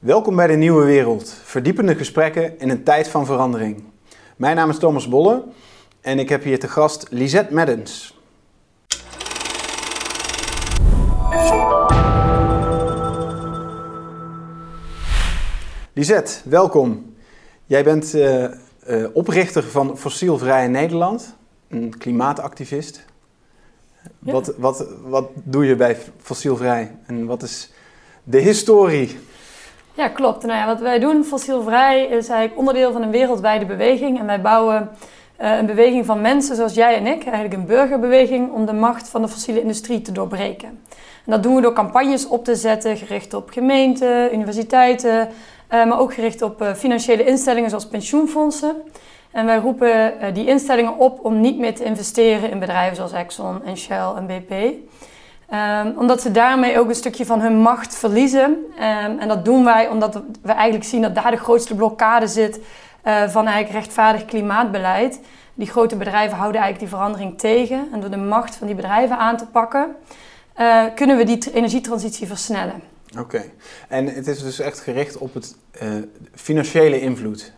Welkom bij de Nieuwe Wereld. Verdiepende gesprekken in een tijd van verandering. Mijn naam is Thomas Bolle en ik heb hier te gast Lisette Maddens. Lisette, welkom. Jij bent uh, uh, oprichter van Fossielvrij Nederland, een klimaatactivist. Ja. Wat, wat, wat doe je bij Fossielvrij en wat is de historie? Ja, klopt. Nou ja, wat wij doen, Fossielvrij, is eigenlijk onderdeel van een wereldwijde beweging. En wij bouwen uh, een beweging van mensen zoals jij en ik, eigenlijk een burgerbeweging, om de macht van de fossiele industrie te doorbreken. En dat doen we door campagnes op te zetten, gericht op gemeenten, universiteiten, uh, maar ook gericht op uh, financiële instellingen zoals pensioenfondsen. En wij roepen die instellingen op om niet meer te investeren in bedrijven zoals Exxon en Shell en BP. Um, omdat ze daarmee ook een stukje van hun macht verliezen. Um, en dat doen wij omdat we eigenlijk zien dat daar de grootste blokkade zit uh, van eigenlijk rechtvaardig klimaatbeleid. Die grote bedrijven houden eigenlijk die verandering tegen. En door de macht van die bedrijven aan te pakken, uh, kunnen we die energietransitie versnellen. Oké, en het is dus echt gericht op het uh, financiële invloed.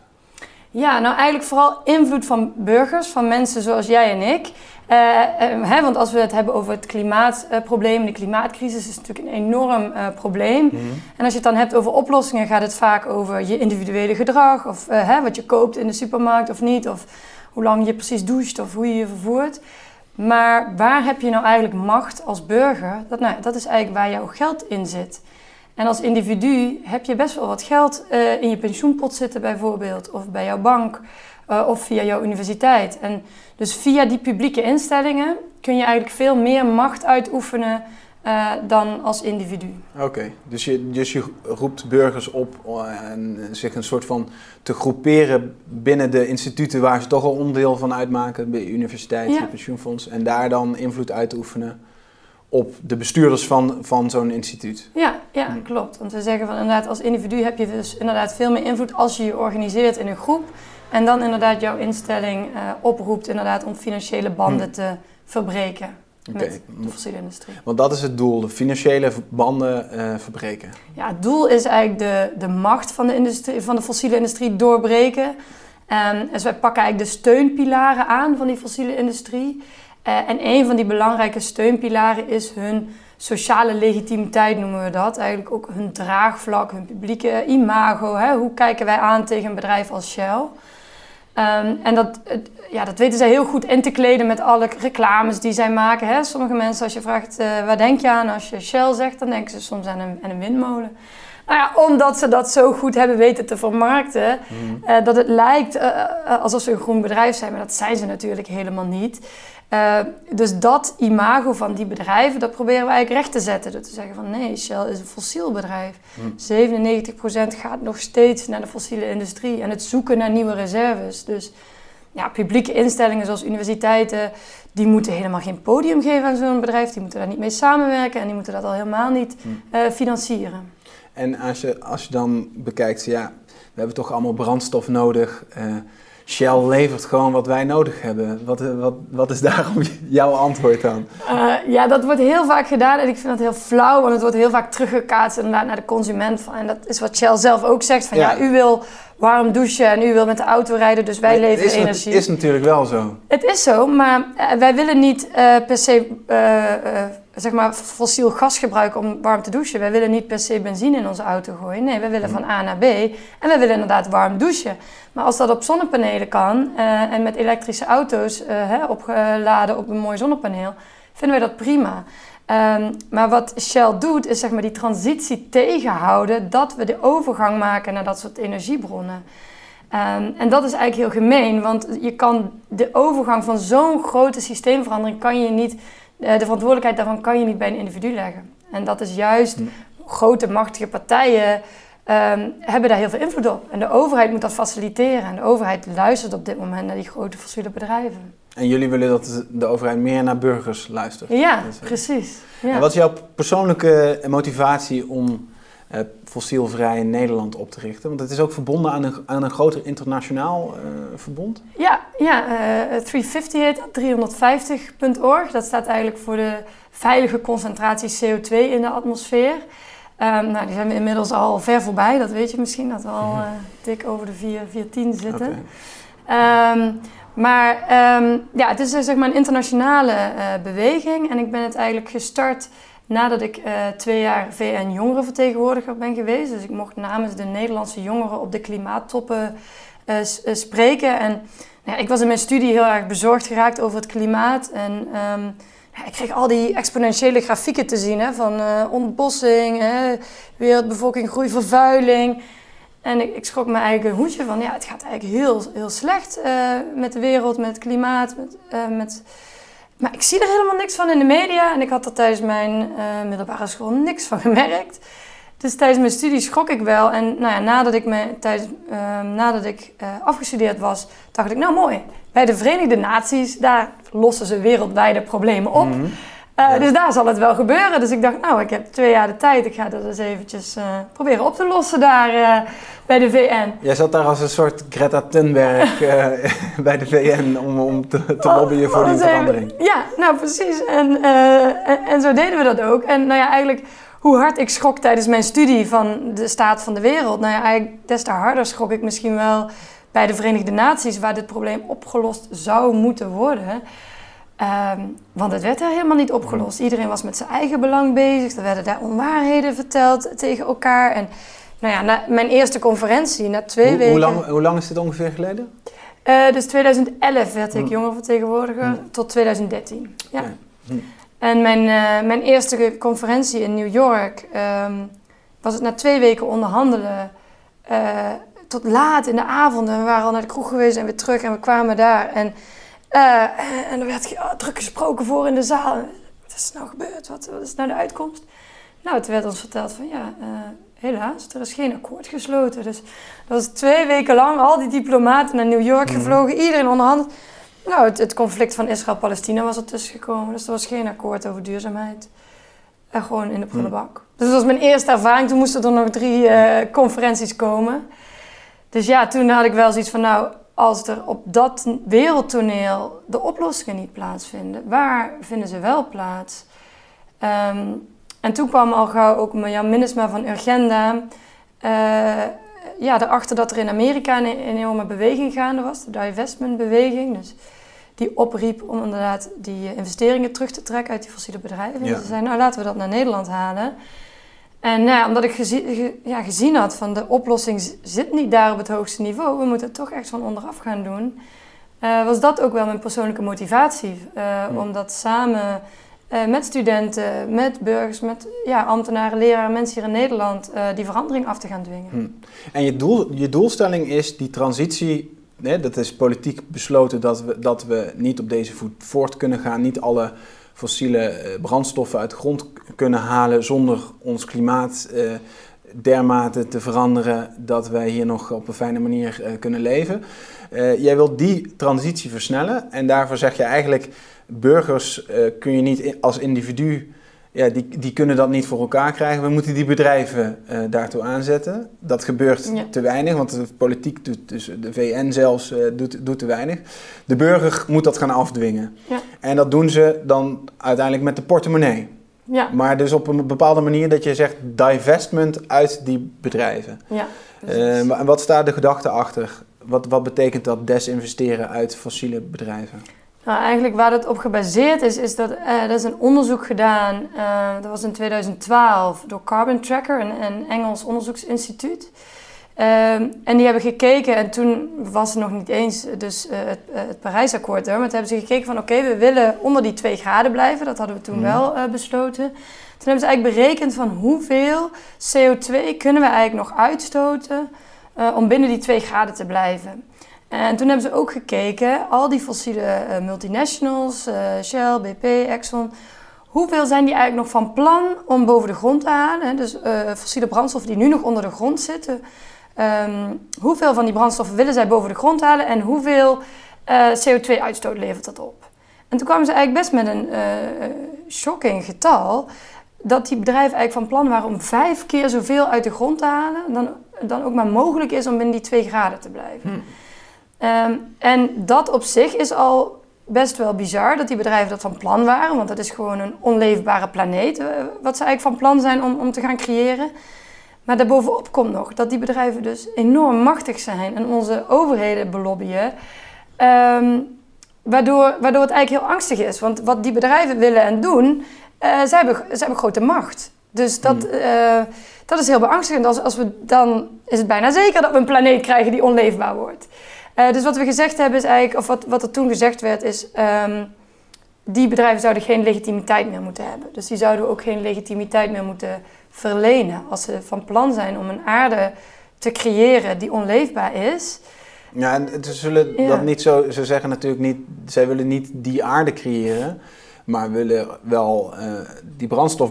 Ja, nou eigenlijk vooral invloed van burgers, van mensen zoals jij en ik. Uh, uh, hè, want als we het hebben over het klimaatprobleem, de klimaatcrisis is natuurlijk een enorm uh, probleem. Mm -hmm. En als je het dan hebt over oplossingen, gaat het vaak over je individuele gedrag, of hè, wat je koopt in de supermarkt of niet, of hoe lang je precies doucht of hoe je je vervoert. Maar waar heb je nou eigenlijk macht als burger? Dat, nou, dat is eigenlijk waar jouw geld in zit. En als individu heb je best wel wat geld in je pensioenpot zitten bijvoorbeeld, of bij jouw bank. Uh, of via jouw universiteit. En dus via die publieke instellingen kun je eigenlijk veel meer macht uitoefenen uh, dan als individu. Oké, okay. dus, je, dus je roept burgers op en zich een soort van te groeperen binnen de instituten waar ze toch al onderdeel van uitmaken, bij universiteiten, ja. pensioenfonds, en daar dan invloed uit te oefenen op de bestuurders van, van zo'n instituut. Ja, ja, klopt. Want we zeggen van inderdaad, als individu heb je dus inderdaad veel meer invloed als je je organiseert in een groep. En dan inderdaad jouw instelling uh, oproept inderdaad om financiële banden hmm. te verbreken okay. met de fossiele industrie. Want dat is het doel, de financiële banden uh, verbreken. Ja, het doel is eigenlijk de, de macht van de, industrie, van de fossiele industrie doorbreken. Um, dus wij pakken eigenlijk de steunpilaren aan van die fossiele industrie. Uh, en een van die belangrijke steunpilaren is hun sociale legitimiteit noemen we dat. Eigenlijk ook hun draagvlak, hun publieke imago. Hè? Hoe kijken wij aan tegen een bedrijf als Shell? Um, en dat, ja, dat weten zij heel goed in te kleden met alle reclames die zij maken. Hè? Sommige mensen, als je vraagt uh, waar denk je aan als je Shell zegt, dan denken ze soms aan een, aan een windmolen. Nou ja, omdat ze dat zo goed hebben weten te vermarkten, mm. uh, dat het lijkt uh, alsof ze een groen bedrijf zijn, maar dat zijn ze natuurlijk helemaal niet. Uh, dus dat imago van die bedrijven, dat proberen we eigenlijk recht te zetten. Door te zeggen van nee, Shell is een fossiel bedrijf. Mm. 97% gaat nog steeds naar de fossiele industrie en het zoeken naar nieuwe reserves. Dus ja, publieke instellingen zoals universiteiten, die moeten helemaal geen podium geven aan zo'n bedrijf. Die moeten daar niet mee samenwerken en die moeten dat al helemaal niet mm. uh, financieren. En als je, als je dan bekijkt, ja, we hebben toch allemaal brandstof nodig. Uh, Shell levert gewoon wat wij nodig hebben. Wat, wat, wat is daarom jouw antwoord aan? Uh, ja, dat wordt heel vaak gedaan en ik vind dat heel flauw, want het wordt heel vaak teruggekaatst inderdaad naar de consument. En dat is wat Shell zelf ook zegt: van ja, ja u wil warm douchen en u wil met de auto rijden, dus wij leveren is, energie. Het is natuurlijk wel zo. Het is zo, maar uh, wij willen niet uh, per se zeg maar fossiel gas gebruiken om warm te douchen. Wij willen niet per se benzine in onze auto gooien. Nee, wij willen van A naar B en wij willen inderdaad warm douchen. Maar als dat op zonnepanelen kan en met elektrische auto's hè, opgeladen op een mooi zonnepaneel, vinden wij dat prima. Um, maar wat Shell doet, is zeg maar die transitie tegenhouden dat we de overgang maken naar dat soort energiebronnen. Um, en dat is eigenlijk heel gemeen, want je kan de overgang van zo'n grote systeemverandering kan je niet, uh, de verantwoordelijkheid daarvan kan je niet bij een individu leggen. En dat is juist hm. grote machtige partijen um, hebben daar heel veel invloed op. En de overheid moet dat faciliteren. En de overheid luistert op dit moment naar die grote fossiele bedrijven. En jullie willen dat de overheid meer naar burgers luistert? Ja, precies. Ja. En wat is jouw persoonlijke motivatie om uh, fossielvrij Nederland op te richten? Want het is ook verbonden aan een, aan een groter internationaal uh, verbond? Ja, ja uh, 350 heet dat, 350.org. Dat staat eigenlijk voor de veilige concentratie CO2 in de atmosfeer. Ehm, nou, die zijn we inmiddels al ver voorbij, dat weet je misschien, dat we al uh, dik over de 4, 410 zitten. Okay. Ehm, maar um, ja, het is zeg maar een internationale uh, beweging en ik ben het eigenlijk gestart nadat ik uh, twee jaar VN-jongerenvertegenwoordiger ben geweest. Dus ik mocht namens de Nederlandse jongeren op de klimaattoppen spreken. En nou ja, ik was in mijn studie heel erg bezorgd geraakt over het klimaat en ik kreeg al die exponentiële grafieken te zien hè, van uh, ontbossing, hè, wereldbevolking, groei, vervuiling. En ik, ik schrok eigenlijk een hoedje van, ja, het gaat eigenlijk heel, heel slecht uh, met de wereld, met het klimaat. Met, uh, met... Maar ik zie er helemaal niks van in de media en ik had er tijdens mijn middelbare school niks van gemerkt. Dus tijdens mijn studie schrok ik wel. En nou ja, nadat ik, me, tijdens, ehm, nadat ik afgestudeerd was, dacht ik, nou mooi, bij de Verenigde Naties, daar lossen ze wereldwijde problemen op. Mhm. Eh, dus daar zal het wel gebeuren. Dus ik dacht, nou, ik heb twee jaar de tijd. Ik ga dat eens eventjes uh, proberen op te lossen daar bij de VN. Jij zat daar als een soort Greta Thunberg bij de VN om, om te, te lobbyen voor die verandering. ja, nou precies. En, en, en, zo deden we dat ook. En nou ja, eigenlijk hoe hard ik schrok tijdens mijn studie van de staat van de wereld. Nou ja, eigenlijk des te harder schrok ik misschien wel bij de Verenigde Naties, waar dit probleem opgelost zou moeten worden. Ehm, want het werd daar helemaal niet opgelost. Iedereen was met zijn eigen belang bezig. Er werden daar onwaarheden verteld tegen elkaar. En nou ja, na mijn eerste conferentie, na twee hoe, weken... Hoe lang, hoe lang is dit ongeveer geleden? Uh, dus 2011 werd ik hm. jongerenvertegenwoordiger hm. tot 2013. Ja. En mijn, uh, mijn eerste conferentie in New York um, was het na twee weken onderhandelen... Uh, tot laat in de avond. En we waren al naar de kroeg geweest en weer terug en we kwamen daar. En, uh, en er werd druk gesproken voor in de zaal. Wat is nou gebeurd? Wat, wat is nou de uitkomst? Nou, het werd ons verteld van ja, helaas, er is geen akkoord gesloten. Dus dat was twee weken lang al die diplomaten naar New York mhm. gevlogen, iedereen onderhandeld. Nou, het, het conflict van Israël-Palestina was er tussen gekomen. Dus er was geen akkoord over duurzaamheid. En gewoon in de prullenbak. Mhm. Dus dat was mijn eerste ervaring. Toen moesten er nog drie uh, conferenties komen. Dus ja, toen had ik wel zoiets van, nou, als er op dat wereldtoneel de oplossingen niet plaatsvinden, waar vinden ze wel plaats? Ehm, en toen kwam al gauw ook Jan Minnesma van Urgenda. Uh, ja, erachter dat er in Amerika een, enorme beweging gaande was, de divestment-beweging. Dus die opriep om inderdaad die investeringen terug te trekken uit die fossiele bedrijven. Ja. Ze zeiden, nou laten we dat naar Nederland halen. En nou omdat ik gezien, ja, gezien had van de oplossing zit niet daar op het hoogste niveau, we moeten het toch echt van onderaf gaan doen, uh, was dat ook wel mijn persoonlijke motivatie. Uh, Om dat samen uh, met studenten, met burgers, met ja, ambtenaren, leraren, mensen hier in Nederland die verandering af te gaan dwingen. Hm. En je, doel, je doelstelling is die transitie, dat is politiek besloten dat we, dat we niet op deze voet voort kunnen gaan, niet alle fossiele eh, brandstoffen uit de grond kunnen halen zonder ons klimaat dermate te veranderen dat wij hier nog op een fijne manier kunnen leven. Uh, jij wilt die transitie versnellen en daarvoor zeg je eigenlijk burgers kun je niet als individu ja, die, die kunnen dat niet voor elkaar krijgen. We moeten die bedrijven uh, daartoe aanzetten. Dat gebeurt te weinig, want de politiek doet, dus de VN zelfs, doet, doet te weinig. De burger moet dat gaan afdwingen. Ja. En dat doen ze dan uiteindelijk met de portemonnee. Ja. Maar dus op een bepaalde manier dat je zegt divestment uit die bedrijven. Ja, uh, en wat staat de gedachte achter? Wat, wat betekent dat desinvesteren uit fossiele bedrijven? Nou, eigenlijk waar het op gebaseerd is, is dat uh, er is een onderzoek gedaan, uh, dat was in 2012 door Carbon Tracker, een, een Engels onderzoeksinstituut. Uh, en die hebben gekeken, en toen was het nog niet eens dus, uh, het, het Parijsakkoord er, maar toen hebben ze gekeken van oké, we willen onder die 2 graden blijven, dat hadden we toen mhm. wel besloten. Toen hebben ze eigenlijk berekend van hoeveel CO2 kunnen we eigenlijk nog uitstoten om binnen die 2 graden te blijven. En toen hebben ze ook gekeken, al die fossiele uh, multinationals, uh, Shell, BP, Exxon, hoeveel zijn die eigenlijk nog van plan om boven de grond te halen? Dus uh, fossiele brandstoffen die nu nog onder de grond zitten, um, hoeveel van die brandstoffen willen zij boven de grond halen en hoeveel CO2-uitstoot levert dat op? En toen kwamen ze eigenlijk best met een shocking getal, dat die bedrijven eigenlijk van plan waren om vijf keer zoveel uit de grond te halen dan, dan ook maar mogelijk is om binnen die twee graden te blijven. Hmm. Um, en dat op zich is al best wel bizar dat die bedrijven dat van plan waren. Want dat is gewoon een onleefbare planeet eh, wat ze eigenlijk van plan zijn om, om te gaan creëren. Maar daarbovenop komt nog dat die bedrijven dus enorm machtig zijn en onze overheden belobbyen. Ehm, waardoor, waardoor het eigenlijk heel angstig is. Want wat die bedrijven willen en doen, zij, hebben, zij hebben grote macht. Dus dat, hmm. eh, dat is heel beangstigend. Als, als we, dan is het bijna zeker dat we een planeet krijgen die onleefbaar wordt. Uh, dus wat we gezegd hebben is eigenlijk, of wat, wat er toen gezegd werd, is... Um, die bedrijven zouden geen legitimiteit meer moeten hebben. Dus die zouden ook geen legitimiteit meer moeten verlenen. Als ze van plan zijn om een aarde te creëren die onleefbaar is. Ja, en ze zullen dat niet zo. Ze zeggen natuurlijk niet. Zij willen niet die aarde creëren. Maar willen wel uh, die brandstof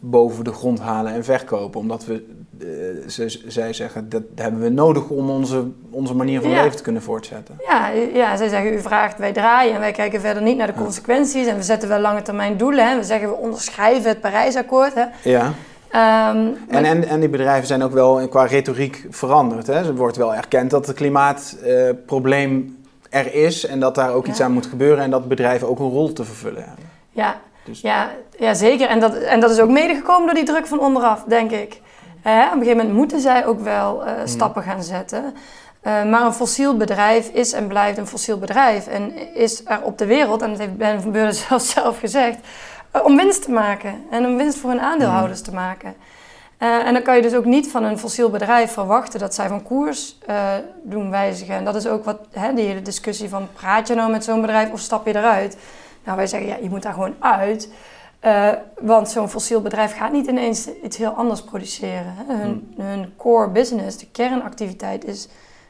boven de grond halen en verkopen. Omdat we, uh, ze, zij zeggen, dat hebben we nodig om onze, onze manier van leven te kunnen voortzetten. Ja, ja, zij zeggen, u vraagt, wij draaien en wij kijken verder niet naar de consequenties. En we zetten wel lange termijn doelen. Hè. We zeggen, we onderschrijven het Parijsakkoord. Hè. Ja. Ehm, en, en, en die bedrijven zijn ook wel qua retoriek veranderd. Hè? Er wordt wel erkend dat het klimaatprobleem er is en dat daar ook iets aan moet gebeuren en dat bedrijven ook een rol te vervullen hebben. Ja, dus. ja, ja zeker. En dat, en dat is ook medegekomen door die druk van onderaf, denk ik. op een gegeven moment moeten zij ook wel uh, stappen gaan zetten. Uh, maar een fossiel bedrijf is en blijft een fossiel bedrijf. En is er op de wereld, en dat heeft Ben van Beurden zelf, zelf gezegd, uh, om winst te maken. En om winst voor hun aandeelhouders te maken. Uh, en dan kan je dus ook niet van een fossiel bedrijf verwachten dat zij van koers uh, doen wijzigen. En dat is ook wat hè, die hele discussie van praat je nou met zo'n bedrijf of stap je eruit? Nou, wij zeggen ja, je moet daar gewoon uit. Uh, want zo'n fossiel bedrijf gaat niet ineens iets heel anders produceren. Hè. Hun, hmm. hun, core business, de kernactiviteit, is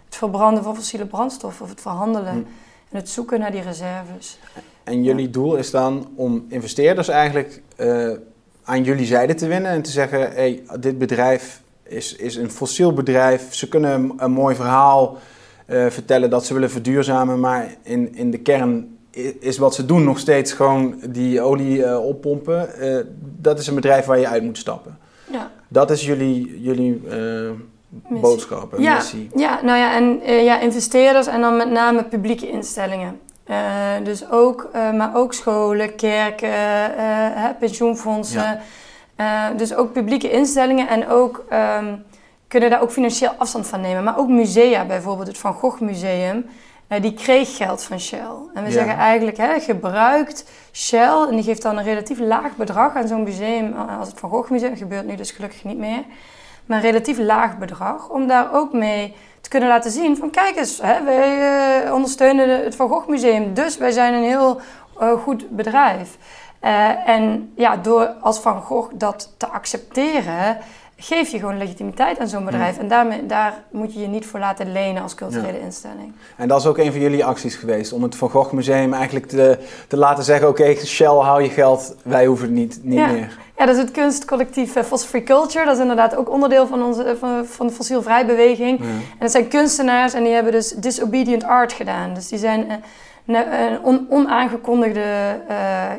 het verbranden van fossiele brandstoffen of het verhandelen hmm. en het zoeken naar die reserves. En jullie doel is dan om investeerders eigenlijk aan jullie zijde te winnen en te zeggen: hey, dit bedrijf is, is een fossiel bedrijf. Ze kunnen een, mooi verhaal uh, vertellen dat ze willen verduurzamen, maar in, in de kern is wat ze doen nog steeds gewoon die olie uh, oppompen. Uh, dat is een bedrijf waar je uit moet stappen. Ja. Dat is jullie, jullie boodschap en ja, missie. Ja, nou ja, en ja, investeerders en dan met name publieke instellingen. Uh, dus ook, uh, maar ook scholen, kerken, uh, pensioenfondsen. Ja. dus ook publieke instellingen en ook um, kunnen daar ook financieel afstand van nemen. Maar ook musea, bijvoorbeeld het Van Gogh Museum, die kreeg geld van Shell. En we ja. zeggen eigenlijk, hè, gebruikt Shell, en die geeft dan een relatief laag bedrag aan zo'n museum, als het Van Gogh Museum, gebeurt nu dus gelukkig niet meer. Maar een relatief laag bedrag, om daar ook mee te kunnen laten zien van kijk eens, hè, wij uh, ondersteunen het Van Gogh Museum, dus wij zijn een heel uh, goed bedrijf. Uh, en ja, door als Van Gogh dat te accepteren, geef je gewoon legitimiteit aan zo'n bedrijf. Mm. En daarmee, daar moet je je niet voor laten lenen als culturele ja. instelling. En dat is ook een van jullie acties geweest, om het Van Gogh Museum eigenlijk te, te laten zeggen, oké, okay, Shell, hou je geld, wij hoeven het niet, niet ja. meer. Ja, dat is het kunstcollectief uh, Fossil Free Culture. Dat is inderdaad ook onderdeel van, onze, van, van de fossielvrijbeweging. Ja. En dat zijn kunstenaars en die hebben dus disobedient art gedaan. Dus die zijn uh, een on, onaangekondigde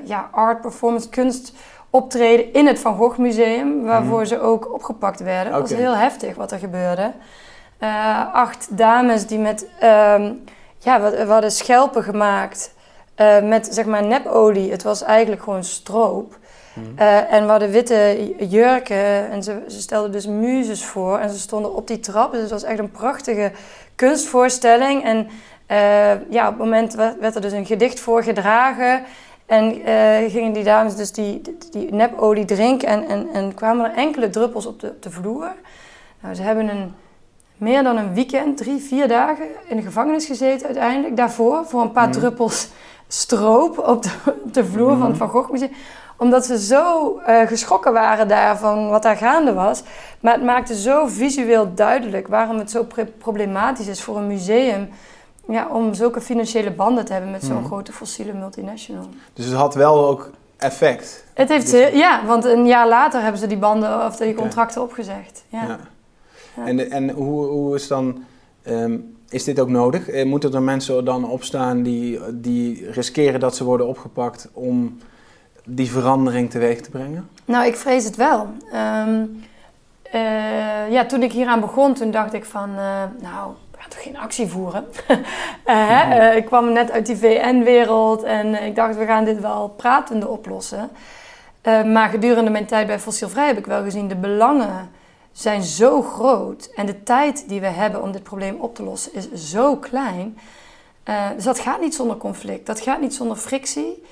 ja, art, performance, kunst optreden in het Van Gogh Museum, waarvoor mm. ze ook opgepakt werden. Okay. Dat was heel heftig wat er gebeurde. Uh, acht dames die met, um, ja, we, we hadden schelpen gemaakt uh, met zeg maar nepolie. Het was eigenlijk gewoon stroop. Mm. Uh, en we hadden witte jurken en ze, ze stelden dus muzes voor en ze stonden op die trap. Dus het was echt een prachtige kunstvoorstelling. En ja, op het moment werd er dus een gedicht voorgedragen. En uh, gingen die dames dus die, die, die nepolie drinken en, en, en kwamen er enkele druppels op de, op de vloer. Nou, ze hebben een, meer dan een weekend, drie, vier dagen in de gevangenis gezeten uiteindelijk. Daarvoor, voor een paar mm. druppels stroop op de, op de vloer mm. van het Van Gogh Museum. Omdat ze zo uh, geschrokken waren daar van wat daar gaande was. Maar het maakte zo visueel duidelijk waarom het zo problematisch is voor een museum ja, om zulke financiële banden te hebben met zo'n mm. grote fossiele multinational. Dus het had wel ook effect? Het heeft, dus... ja, want een jaar later hebben ze die banden of die contracten okay. opgezegd. Ja. ja. ja. En, en hoe, hoe is dan... Um, is dit ook nodig? Eh, moeten er mensen dan opstaan die, die riskeren dat ze worden opgepakt om die verandering teweeg te brengen? Nou, ik vrees het wel. Um, uh, ja, toen ik hieraan begon, toen dacht ik van, uh, nou, toch geen actie voeren. uh, ik kwam net uit die VN-wereld en ik dacht, we gaan dit wel pratende oplossen. maar gedurende mijn tijd bij Fossielvrij heb ik wel gezien, de belangen zijn zo groot en de tijd die we hebben om dit probleem op te lossen is zo klein. dus dat gaat niet zonder conflict, dat gaat niet zonder frictie.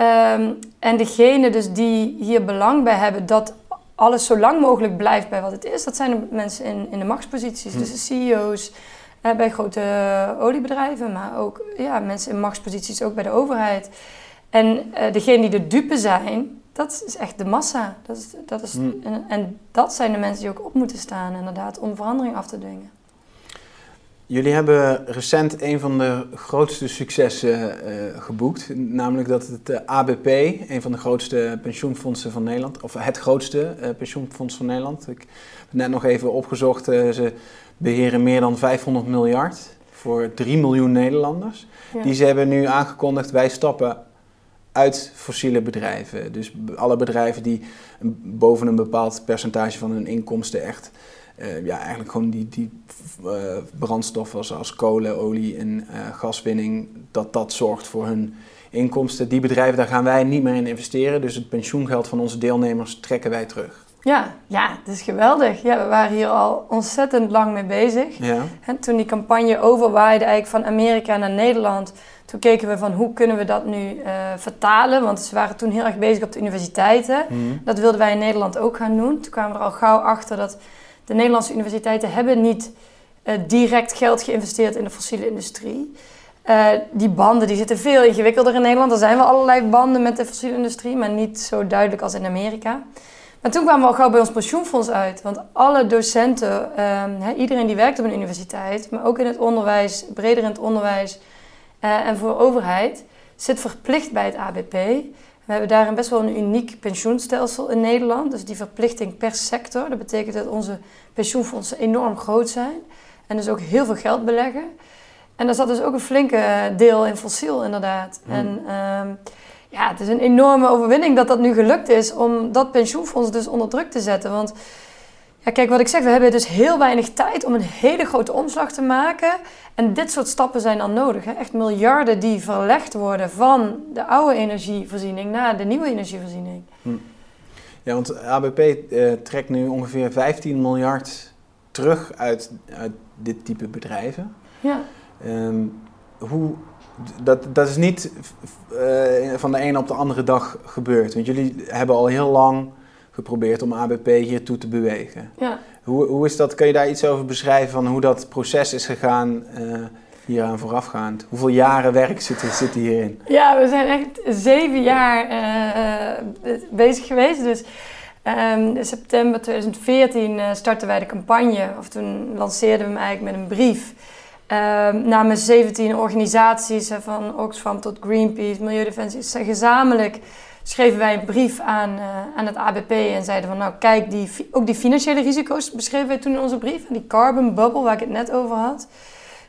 Um, en degene dus die hier belang bij hebben dat alles zo lang mogelijk blijft bij wat het is, dat zijn de mensen in, in de machtsposities. Hm. Dus de CEO's eh, bij grote oliebedrijven, maar ook ja, mensen in machtsposities ook bij de overheid. En uh, degene die de dupe zijn, dat is echt de massa. Dat is, dat is, hm. en, en, dat zijn de mensen die ook op moeten staan, inderdaad, om verandering af te dwingen. Jullie hebben recent een van de grootste successen uh, geboekt, namelijk dat het uh, eh, ABP, een van de grootste pensioenfondsen van Nederland, of het grootste uh, pensioenfonds van Nederland. Ik heb het net nog even opgezocht, ze beheren meer dan 500 miljard voor 3 miljoen Nederlanders. Die ze hebben nu aangekondigd, wij stappen uit fossiele bedrijven. Dus alle bedrijven die boven een bepaald percentage van hun inkomsten echt uh, ja, eigenlijk gewoon die, die uh, brandstoffen zoals kolen, olie en uh, gaswinning, dat dat zorgt voor hun inkomsten. Die bedrijven, daar gaan wij niet meer in investeren. Dus het pensioengeld van onze deelnemers trekken wij terug. Ja, ja, dat is geweldig. Ja, we waren hier al ontzettend lang mee bezig. Ja. En toen die campagne overwaaide eigenlijk van Amerika naar Nederland, toen keken we van hoe kunnen we dat nu vertalen. Want ze waren toen heel erg bezig op de universiteiten. Mhm. Dat wilden wij in Nederland ook gaan doen. Toen kwamen we er al gauw achter dat de Nederlandse universiteiten hebben niet uh, direct geld geïnvesteerd in de fossiele industrie. Uh, die banden die zitten veel ingewikkelder in Nederland. Er zijn wel allerlei banden met de fossiele industrie, maar niet zo duidelijk als in Amerika. Maar toen kwamen we al gauw bij ons pensioenfonds uit. Want alle docenten, uh, iedereen die werkt op een universiteit, maar ook in het onderwijs, breder in het onderwijs uh, en voor overheid, zit verplicht bij het ABP. We hebben daarin best wel een uniek pensioenstelsel in Nederland. Dus die verplichting per sector. Dat betekent dat onze pensioenfondsen enorm groot zijn. En dus ook heel veel geld beleggen. En daar zat dus ook een flinke deel in fossiel, inderdaad. Hmm. En um, ja, het is een enorme overwinning dat dat nu gelukt is om dat pensioenfonds dus onder druk te zetten. Want ja, kijk, wat ik zeg, we hebben dus heel weinig tijd om een hele grote omslag te maken. En dit soort stappen zijn dan nodig. Hè? Echt miljarden die verlegd worden van de oude energievoorziening naar de nieuwe energievoorziening. Hm. Ja, want ABP eh, trekt nu ongeveer 15 miljard terug uit, uit dit type bedrijven. Ja. Ehm, hoe, dat, dat is niet uh, van de ene op de andere dag gebeurd. Want jullie hebben al heel lang geprobeerd om ABP hier toe te bewegen. Ja. Hoe, hoe is dat? Kan je daar iets over beschrijven van hoe dat proces is gegaan uh, hieraan voorafgaand? Hoeveel jaren werk zit, zit hierin? Ja, we zijn echt zeven jaar uh, bezig geweest. Dus um, in september 2014 uh, startten wij de campagne. Of toen lanceerden we hem eigenlijk met een brief. Um, namens 17 organisaties, van Oxfam tot Greenpeace, Milieudefensie, gezamenlijk schreven wij een brief aan, uh, aan het ABP en zeiden van nou kijk, die, ook die financiële risico's beschreven wij toen in onze brief. En die carbon bubble waar ik het net over had.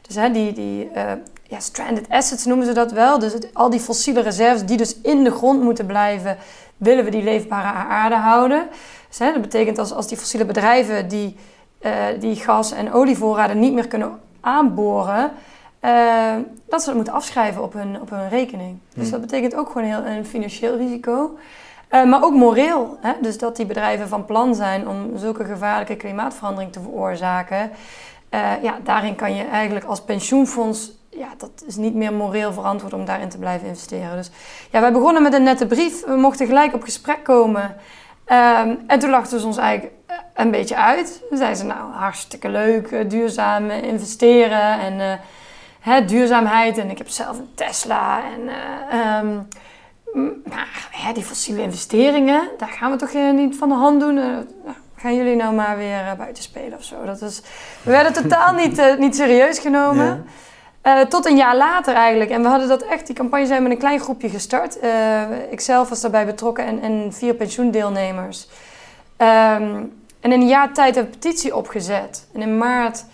Dus hè, die, die uh, ja, stranded assets noemen ze dat wel. Dus al die fossiele reserves die dus in de grond moeten blijven, willen we die leefbare aarde houden. Dus, hè, dat betekent als, als die fossiele bedrijven die, uh, die gas- en olievoorraden niet meer kunnen aanboren uh, dat ze dat moeten afschrijven op hun, op hun rekening. Dus hmm. dat betekent ook gewoon heel, een financieel risico. Uh, maar ook moreel. Hè? Dus dat die bedrijven van plan zijn om zulke gevaarlijke klimaatverandering te veroorzaken. Uh, ja, daarin kan je eigenlijk als pensioenfonds ja, dat is niet meer moreel verantwoord om daarin te blijven investeren. Dus ja, wij begonnen met een nette brief. We mochten gelijk op gesprek komen. Um, en toen lachten ze ons eigenlijk een beetje uit. Toen zeiden ze, nou, hartstikke leuk, duurzaam investeren en hè, duurzaamheid. En ik heb zelf een Tesla. En uh, hè, die fossiele investeringen, daar gaan we toch eh, niet van de hand doen. Uh, gaan jullie nou maar weer buiten spelen of zo. Dat is, we werden totaal niet, niet serieus genomen. tot een jaar later eigenlijk. En we hadden dat echt, die campagne zijn met een klein groepje gestart. ik zelf was daarbij betrokken en, en vier pensioendeelnemers. Um, en in een jaar tijd hebben we een petitie opgezet. En in maart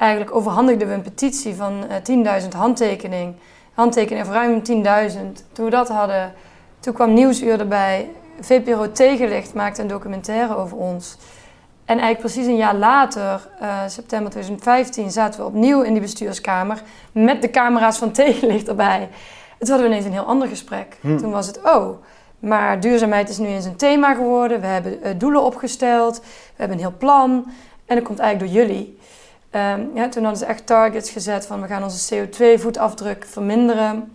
eigenlijk overhandigden we een petitie van uh, eh, 10.000 handtekeningen. Handtekeningen van ruim 10.000. Toen we dat hadden, toen kwam Nieuwsuur erbij. VPRO Tegenlicht maakte een documentaire over ons. En eigenlijk precies een jaar later, uh, september 2015, zaten we opnieuw in die bestuurskamer met de camera's van tegenlicht erbij. Het hadden we ineens een heel ander gesprek. Hm. Toen was het, oh, maar duurzaamheid is nu eens een thema geworden. We hebben uh, doelen opgesteld, we hebben een heel plan. En dat komt eigenlijk door jullie. Um, ja, toen hadden ze echt targets gezet van we gaan onze CO2-voetafdruk verminderen.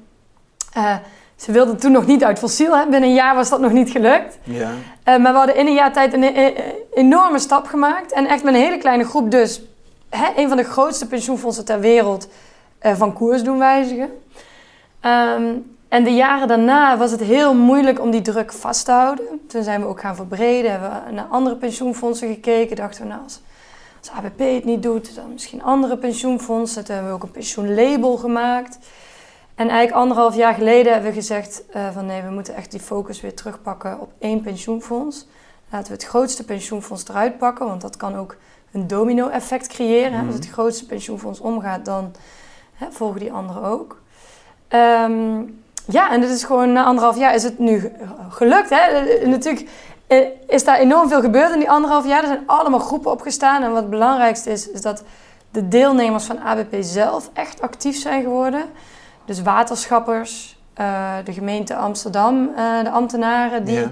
Uh, ze wilden toen nog niet uit fossiel. Hè? Binnen een jaar was dat nog niet gelukt. Ja. Uh, maar we hadden in een jaar tijd een, een, enorme stap gemaakt. En echt met een hele kleine groep dus hè, een van de grootste pensioenfondsen ter wereld uh, van koers doen wijzigen. Um, en de jaren daarna was het heel moeilijk om die druk vast te houden. Toen zijn we ook gaan verbreden, hebben we naar andere pensioenfondsen gekeken. Dachten we, nou, als, als ABP het niet doet, dan misschien andere pensioenfondsen. Toen hebben we ook een pensioenlabel gemaakt. En eigenlijk anderhalf jaar geleden hebben we gezegd uh, van nee, we moeten echt die focus weer terugpakken op één pensioenfonds. Laten we het grootste pensioenfonds eruit pakken, want dat kan ook een domino-effect creëren. Mm Als het grootste pensioenfonds omgaat, dan hè, volgen die anderen ook. Um, ja, en dit is gewoon na anderhalf jaar is het nu gelukt. Hè? Eh, eh, natuurlijk is daar enorm veel gebeurd in die anderhalf jaar. Er zijn allemaal groepen opgestaan. En wat het belangrijkste is, is dat de deelnemers van ABP zelf echt actief zijn geworden. Dus waterschappers, uh, de gemeente Amsterdam, uh, de ambtenaren, die,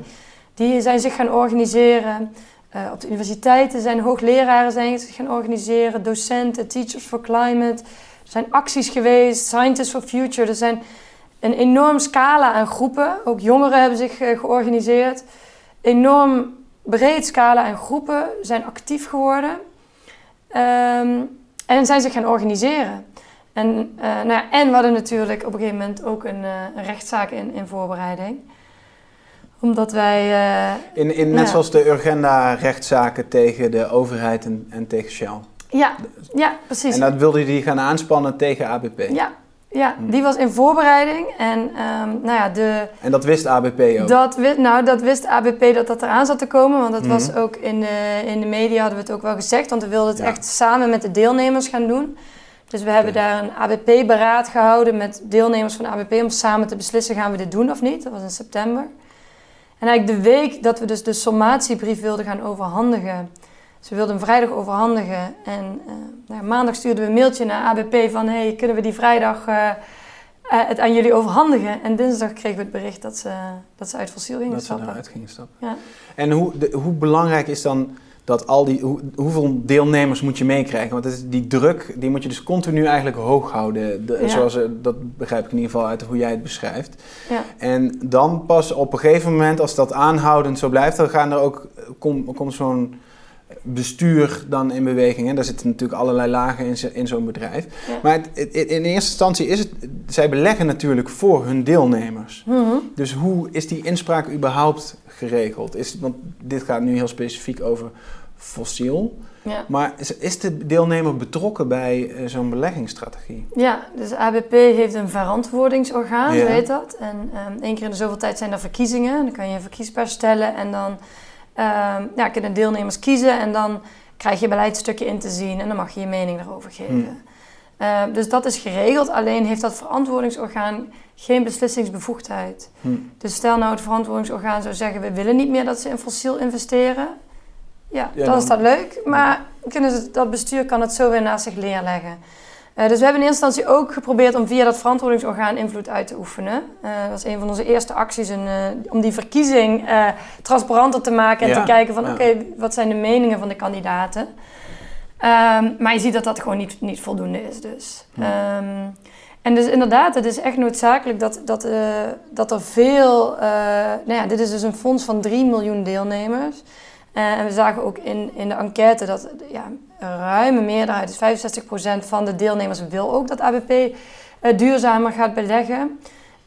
die zijn zich gaan organiseren. Uh, op de universiteiten zijn hoogleraren zijn zich gaan organiseren, docenten, Teachers for Climate. Er zijn acties geweest, Scientists for Future. Er zijn een enorm scala aan groepen. Ook jongeren hebben zich georganiseerd. Enorm breed scala aan groepen zijn actief geworden. Um, en zijn zich gaan organiseren. En, uh, nou ja, en we hadden natuurlijk op een gegeven moment ook een, uh, een rechtszaak in, in voorbereiding. Omdat wij... in, in, net zoals de Urgenda-rechtszaken tegen de overheid en, en tegen Shell. Ja, ja, precies. En dat wilde die gaan aanspannen tegen ABP. Ja, ja, hm. die was in voorbereiding. En, um, nou ja, de, en dat wist ABP ook? Dat, nou, dat wist ABP dat dat eraan zat te komen. Want dat was hm. ook in de, in de media hadden we het ook wel gezegd. Want we wilden het echt samen met de deelnemers gaan doen. Dus we hebben daar een ABP-beraad gehouden met deelnemers van ABP... om samen te beslissen, gaan we dit doen of niet? Dat was in september. En eigenlijk de week dat we dus de sommatiebrief wilden gaan overhandigen... Ze wilden hem vrijdag overhandigen. En uh, nou, maandag stuurden we een mailtje naar ABP van... hey, kunnen we die vrijdag uh, het aan jullie overhandigen? En dinsdag kregen we het bericht dat ze, dat ze uit fossiel gingen dat stappen. Dat ze eruit gingen stappen. Ja. En hoe, de, hoe belangrijk is dan dat al die... Hoe, hoeveel deelnemers moet je meekrijgen? Want is, die druk, die moet je dus continu eigenlijk hoog houden. De, ja. Zoals, dat begrijp ik in ieder geval uit hoe jij het beschrijft. Ja. En dan pas op een gegeven moment, als dat aanhoudend zo blijft... dan gaan er ook, komt kom zo'n bestuur dan in beweging. En daar zitten natuurlijk allerlei lagen in, in zo'n bedrijf. Maar het, in eerste instantie is het, zij beleggen natuurlijk voor hun deelnemers. Mhm. Dus hoe is die inspraak überhaupt geregeld? Is, want dit gaat nu heel specifiek over fossiel. Ja. Maar is, is, de deelnemer betrokken bij uh, zo'n beleggingsstrategie? Ja, dus ABP heeft een verantwoordingsorgaan, ja. weet dat. En um, één keer in de zoveel tijd zijn er verkiezingen. Dan kan je een verkiesbaar stellen en dan ja, kunnen deelnemers kiezen en dan krijg je beleidstukje in te zien en dan mag je je mening erover geven. Hmm. Uh, dus dat is geregeld, alleen heeft dat verantwoordingsorgaan geen beslissingsbevoegdheid. Hmm. Dus stel nou het verantwoordingsorgaan zou zeggen: we willen niet meer dat ze in fossiel investeren. Ja, ja dan is dat leuk, maar kunnen ze, dat bestuur kan het zo weer naast zich neerleggen. Uh, dus we hebben in eerste instantie ook geprobeerd om via dat verantwoordingsorgaan invloed uit te oefenen. Uh, dat was een van onze eerste acties uh, om die verkiezing transparanter te maken en te kijken van oké, wat zijn de meningen van de kandidaten. Um, maar je ziet dat dat gewoon niet, niet voldoende is dus. Um, en dus inderdaad, het is echt noodzakelijk dat, dat, dat er veel... nou ja, dit is dus een fonds van 3 miljoen deelnemers. en we zagen ook in, in de enquête dat ja, een ruime meerderheid, dus 65% van de deelnemers wil ook dat ABP eh, duurzamer gaat beleggen.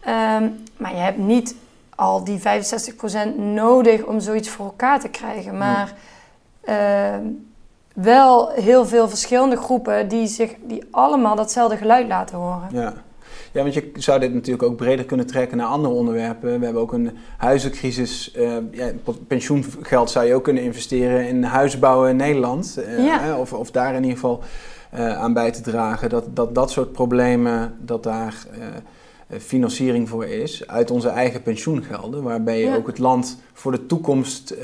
Um, maar je hebt niet al die 65% nodig om zoiets voor elkaar te krijgen. Maar uh, wel heel veel verschillende groepen die, zich, die allemaal datzelfde geluid laten horen. Ja. Ja, want je zou dit natuurlijk ook breder kunnen trekken naar andere onderwerpen. We hebben ook een huizencrisis. Uh, ja, pensioengeld zou je ook kunnen investeren in huisbouwen in Nederland. Uh, of, of daar in ieder geval uh, aan bij te dragen. Dat dat, dat soort problemen, dat daar financiering voor is uit onze eigen pensioengelden. Waarbij je ook het land voor de toekomst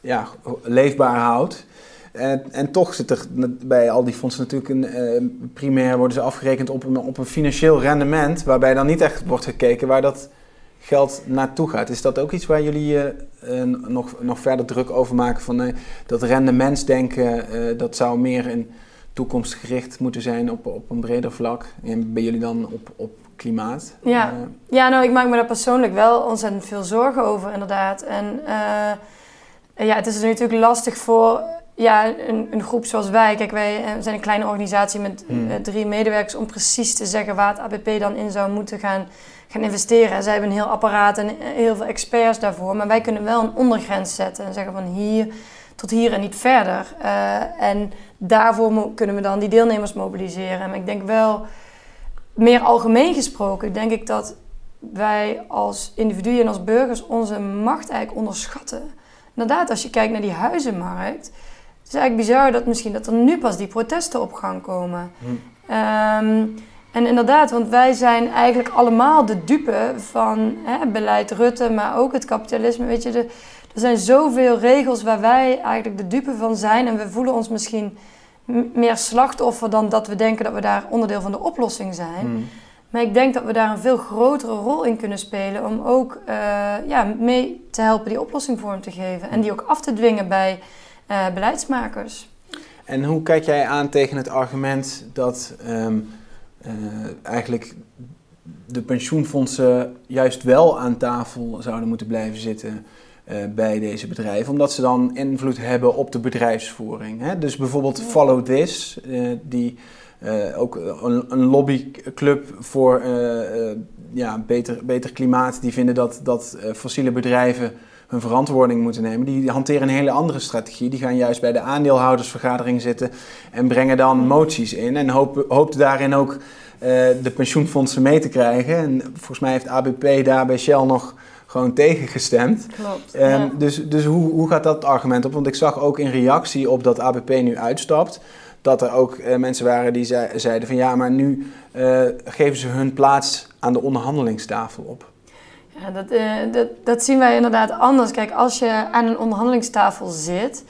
ja, leefbaar houdt. En, en toch zit er bij al die fondsen natuurlijk een primair worden ze afgerekend op een, op een financieel rendement, waarbij dan niet echt wordt gekeken waar dat geld naartoe gaat. Is dat ook iets waar jullie uh, nog, nog verder druk over maken? Van dat rendementsdenken, dat zou meer in toekomstgericht moeten zijn op, op een breder vlak. En ben jullie dan op, op klimaat? Ja. ja, nou ik maak me daar persoonlijk wel ontzettend veel zorgen over inderdaad. En ja, het is natuurlijk lastig voor ja, een, een, groep zoals wij. Kijk, wij zijn een kleine organisatie met hmm. drie medewerkers om precies te zeggen waar het ABP dan in zou moeten gaan gaan investeren. Zij hebben een heel apparaat en heel veel experts daarvoor. Maar wij kunnen wel een ondergrens zetten en zeggen van hier tot hier en niet verder. Uh, en daarvoor kunnen we dan die deelnemers mobiliseren. Maar ik denk wel, meer algemeen gesproken, denk ik dat wij als individuen en als burgers onze macht eigenlijk onderschatten. Inderdaad, als je kijkt naar die huizenmarkt, het is eigenlijk bizar dat misschien dat er nu pas die protesten op gang komen. Hm. Um, en inderdaad, want wij zijn eigenlijk allemaal de dupe van hè, beleid Rutte, maar ook het kapitalisme. Weet je, de, er zijn zoveel regels waar wij eigenlijk de dupe van zijn. En we voelen ons misschien meer slachtoffer dan dat we denken dat we daar onderdeel van de oplossing zijn. Hmm. Maar ik denk dat we daar een veel grotere rol in kunnen spelen om ook uh, ja, mee te helpen die oplossing vorm te geven. En die ook af te dwingen bij uh, beleidsmakers. En hoe kijk jij aan tegen het argument dat ehm, uh, eigenlijk de pensioenfondsen juist wel aan tafel zouden moeten blijven zitten uh, bij deze bedrijven, omdat ze dan invloed hebben op de bedrijfsvoering. Hè? Dus bijvoorbeeld Follow This, uh, die ook een, een, lobbyclub voor ja, beter, beter klimaat, die vinden dat, dat fossiele bedrijven hun verantwoording moeten nemen. Die hanteren een hele andere strategie. Die gaan juist bij de aandeelhoudersvergadering zitten en brengen dan moties in. En hopen, daarin ook uh, de pensioenfondsen mee te krijgen. En volgens mij heeft ABP daar bij Shell nog gewoon tegengestemd. Klopt. Um, Dus, dus hoe, hoe gaat dat argument op? Want ik zag ook in reactie op dat ABP nu uitstapt dat er ook uh, mensen waren die zei, zeiden van ja, maar nu uh, geven ze hun plaats aan de onderhandelingstafel op. Ja, dat, uh, dat, dat zien wij inderdaad anders. Kijk, als je aan een onderhandelingstafel zit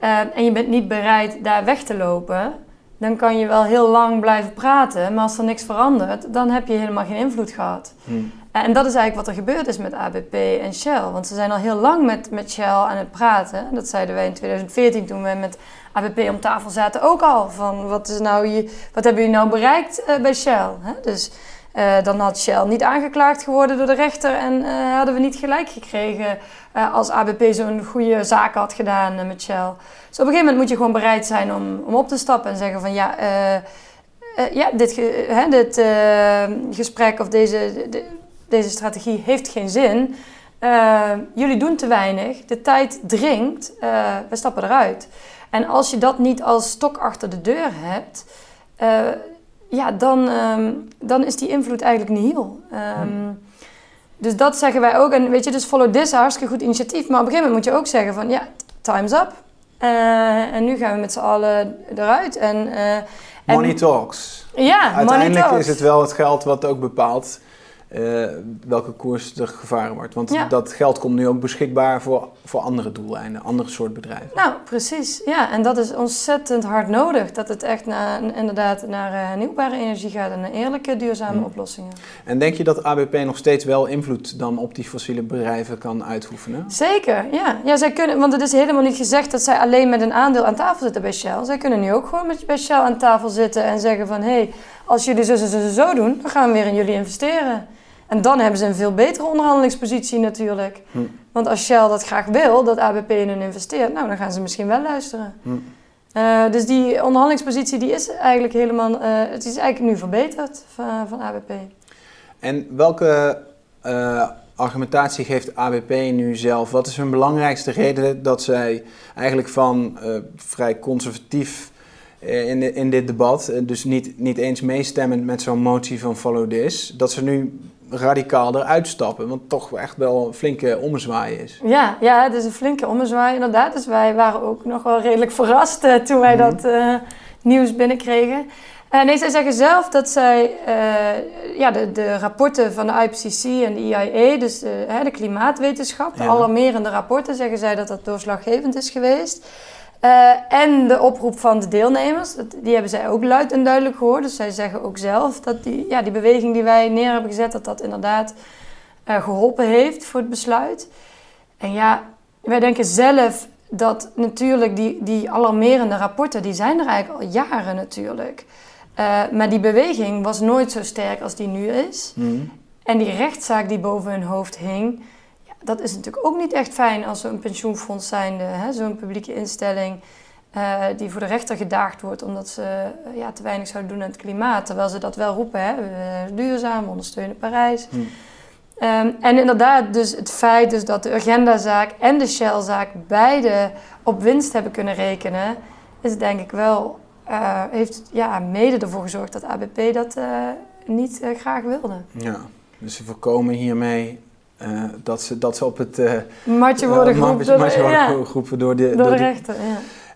uh, en je bent niet bereid daar weg te lopen, dan kan je wel heel lang blijven praten. Maar als er niks verandert, dan heb je helemaal geen invloed gehad. Hmm. En dat is eigenlijk wat er gebeurd is met ABP en Shell. Want ze zijn al heel lang met, met Shell aan het praten. Dat zeiden wij in 2014 toen we met ABP om tafel zaten ook al. Van wat, is nou je, wat hebben jullie nou bereikt bij Shell? Hè? Dus uh, dan had Shell niet aangeklaagd geworden door de rechter en uh, hadden we niet gelijk gekregen uh, als ABP zo'n goede zaak had gedaan met Shell. Dus op een gegeven moment moet je gewoon bereid zijn om, om op te stappen en zeggen van ja, ja dit, hè, dit gesprek of deze, de, deze strategie heeft geen zin. jullie doen te weinig, de tijd dringt, we stappen eruit. En als je dat niet als stok achter de deur hebt, ja, dan, ehm, dan is die invloed eigenlijk niet heel. Um, Dus dat zeggen wij ook. En weet je, dus Follow This, hartstikke goed initiatief. Maar op een gegeven moment moet je ook zeggen van, ja, time's up. Uh, en nu gaan we met z'n allen eruit. En, uh, money talks. Ja, Uiteindelijk is het wel het geld wat ook bepaalt uh, welke koers er gevaren wordt. Want dat geld komt nu ook beschikbaar voor, voor andere doeleinden, andere soort bedrijven. Nou, precies. Ja, en dat is ontzettend hard nodig. Dat het echt naar, inderdaad naar hernieuwbare energie gaat en naar eerlijke, duurzame hmm. oplossingen. En denk je dat ABP nog steeds wel invloed dan op die fossiele bedrijven kan uitoefenen? Zeker, ja. ja zij kunnen, want het is helemaal niet gezegd dat zij alleen met een aandeel aan tafel zitten bij Shell. Zij kunnen nu ook gewoon met, bij Shell aan tafel zitten en zeggen van... hé, hey, als jullie zo, zo, zo, zo doen, dan gaan we weer in jullie investeren. En dan hebben ze een veel betere onderhandelingspositie natuurlijk. Hm. Want als Shell dat graag wil, dat ABP in hun investeert, nou, dan gaan ze misschien wel luisteren. Hm. Uh, dus die onderhandelingspositie die is eigenlijk helemaal, uh, het is eigenlijk nu verbeterd van, van ABP. En welke uh, argumentatie geeft ABP nu zelf? Wat is hun belangrijkste reden dat zij eigenlijk van vrij conservatief in, in dit debat, dus niet, niet eens meestemmend met zo'n motie van Follow This, dat ze nu radicaal eruit stappen. Want toch echt wel een flinke ommezwaai is. Ja, ja, het is een flinke ommezwaai inderdaad. Dus wij waren ook nog wel redelijk verrast uh, toen wij mhm. dat uh, nieuws binnenkregen. Uh, nee, zij zeggen zelf dat zij ja, de, de rapporten van de IPCC en de IIA, dus de, hè, de klimaatwetenschap, de alarmerende rapporten, zeggen zij dat dat doorslaggevend is geweest. Uh, en de oproep van de deelnemers, dat, die hebben zij ook luid en duidelijk gehoord. Dus zij zeggen ook zelf dat die, ja, die beweging die wij neer hebben gezet, dat dat inderdaad geholpen heeft voor het besluit. En ja, wij denken zelf dat natuurlijk die, die alarmerende rapporten, die zijn er eigenlijk al jaren natuurlijk. Uh, maar die beweging was nooit zo sterk als die nu is. Mhm. En die rechtszaak die boven hun hoofd hing, dat is natuurlijk ook niet echt fijn als zo'n pensioenfonds zijnde, zo'n publieke instelling, uh, die voor de rechter gedaagd wordt omdat ze uh, ja, te weinig zouden doen aan het klimaat. Terwijl ze dat wel roepen, hè, duurzaam, we ondersteunen Parijs. Mhm. Um, en inderdaad, dus het feit dus dat de agendazaak en de Shellzaak beide op winst hebben kunnen rekenen, is denk ik wel, uh, heeft ja, mede ervoor gezorgd dat ABP dat niet graag wilde. Ja, dus ze voorkomen hiermee dat, ze, dat ze op het matje worden geroepen, door, de, ja, door de, door de rechter.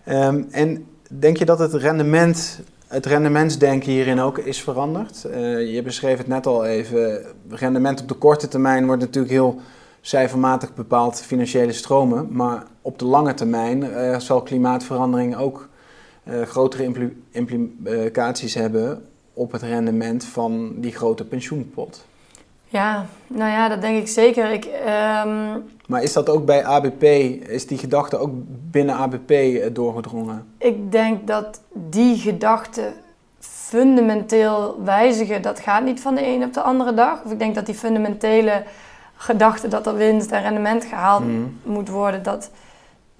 Ja. Um, en denk je dat het rendement het rendementsdenken hierin ook is veranderd. Uh, je beschreef het net al even. Rendement op de korte termijn wordt natuurlijk heel cijfermatig bepaald, financiële stromen. Maar op de lange termijn zal klimaatverandering ook grotere implicaties hebben op het rendement van die grote pensioenpot. Ja, nou ja, dat denk ik zeker. Ik, um... Maar is dat ook bij ABP, is die gedachte ook binnen ABP eh, doorgedrongen? Ik denk dat die gedachte fundamenteel wijzigen, dat gaat niet van de een op de andere dag. Of ik denk dat die fundamentele gedachte dat er winst en rendement gehaald mhm. moet worden, dat,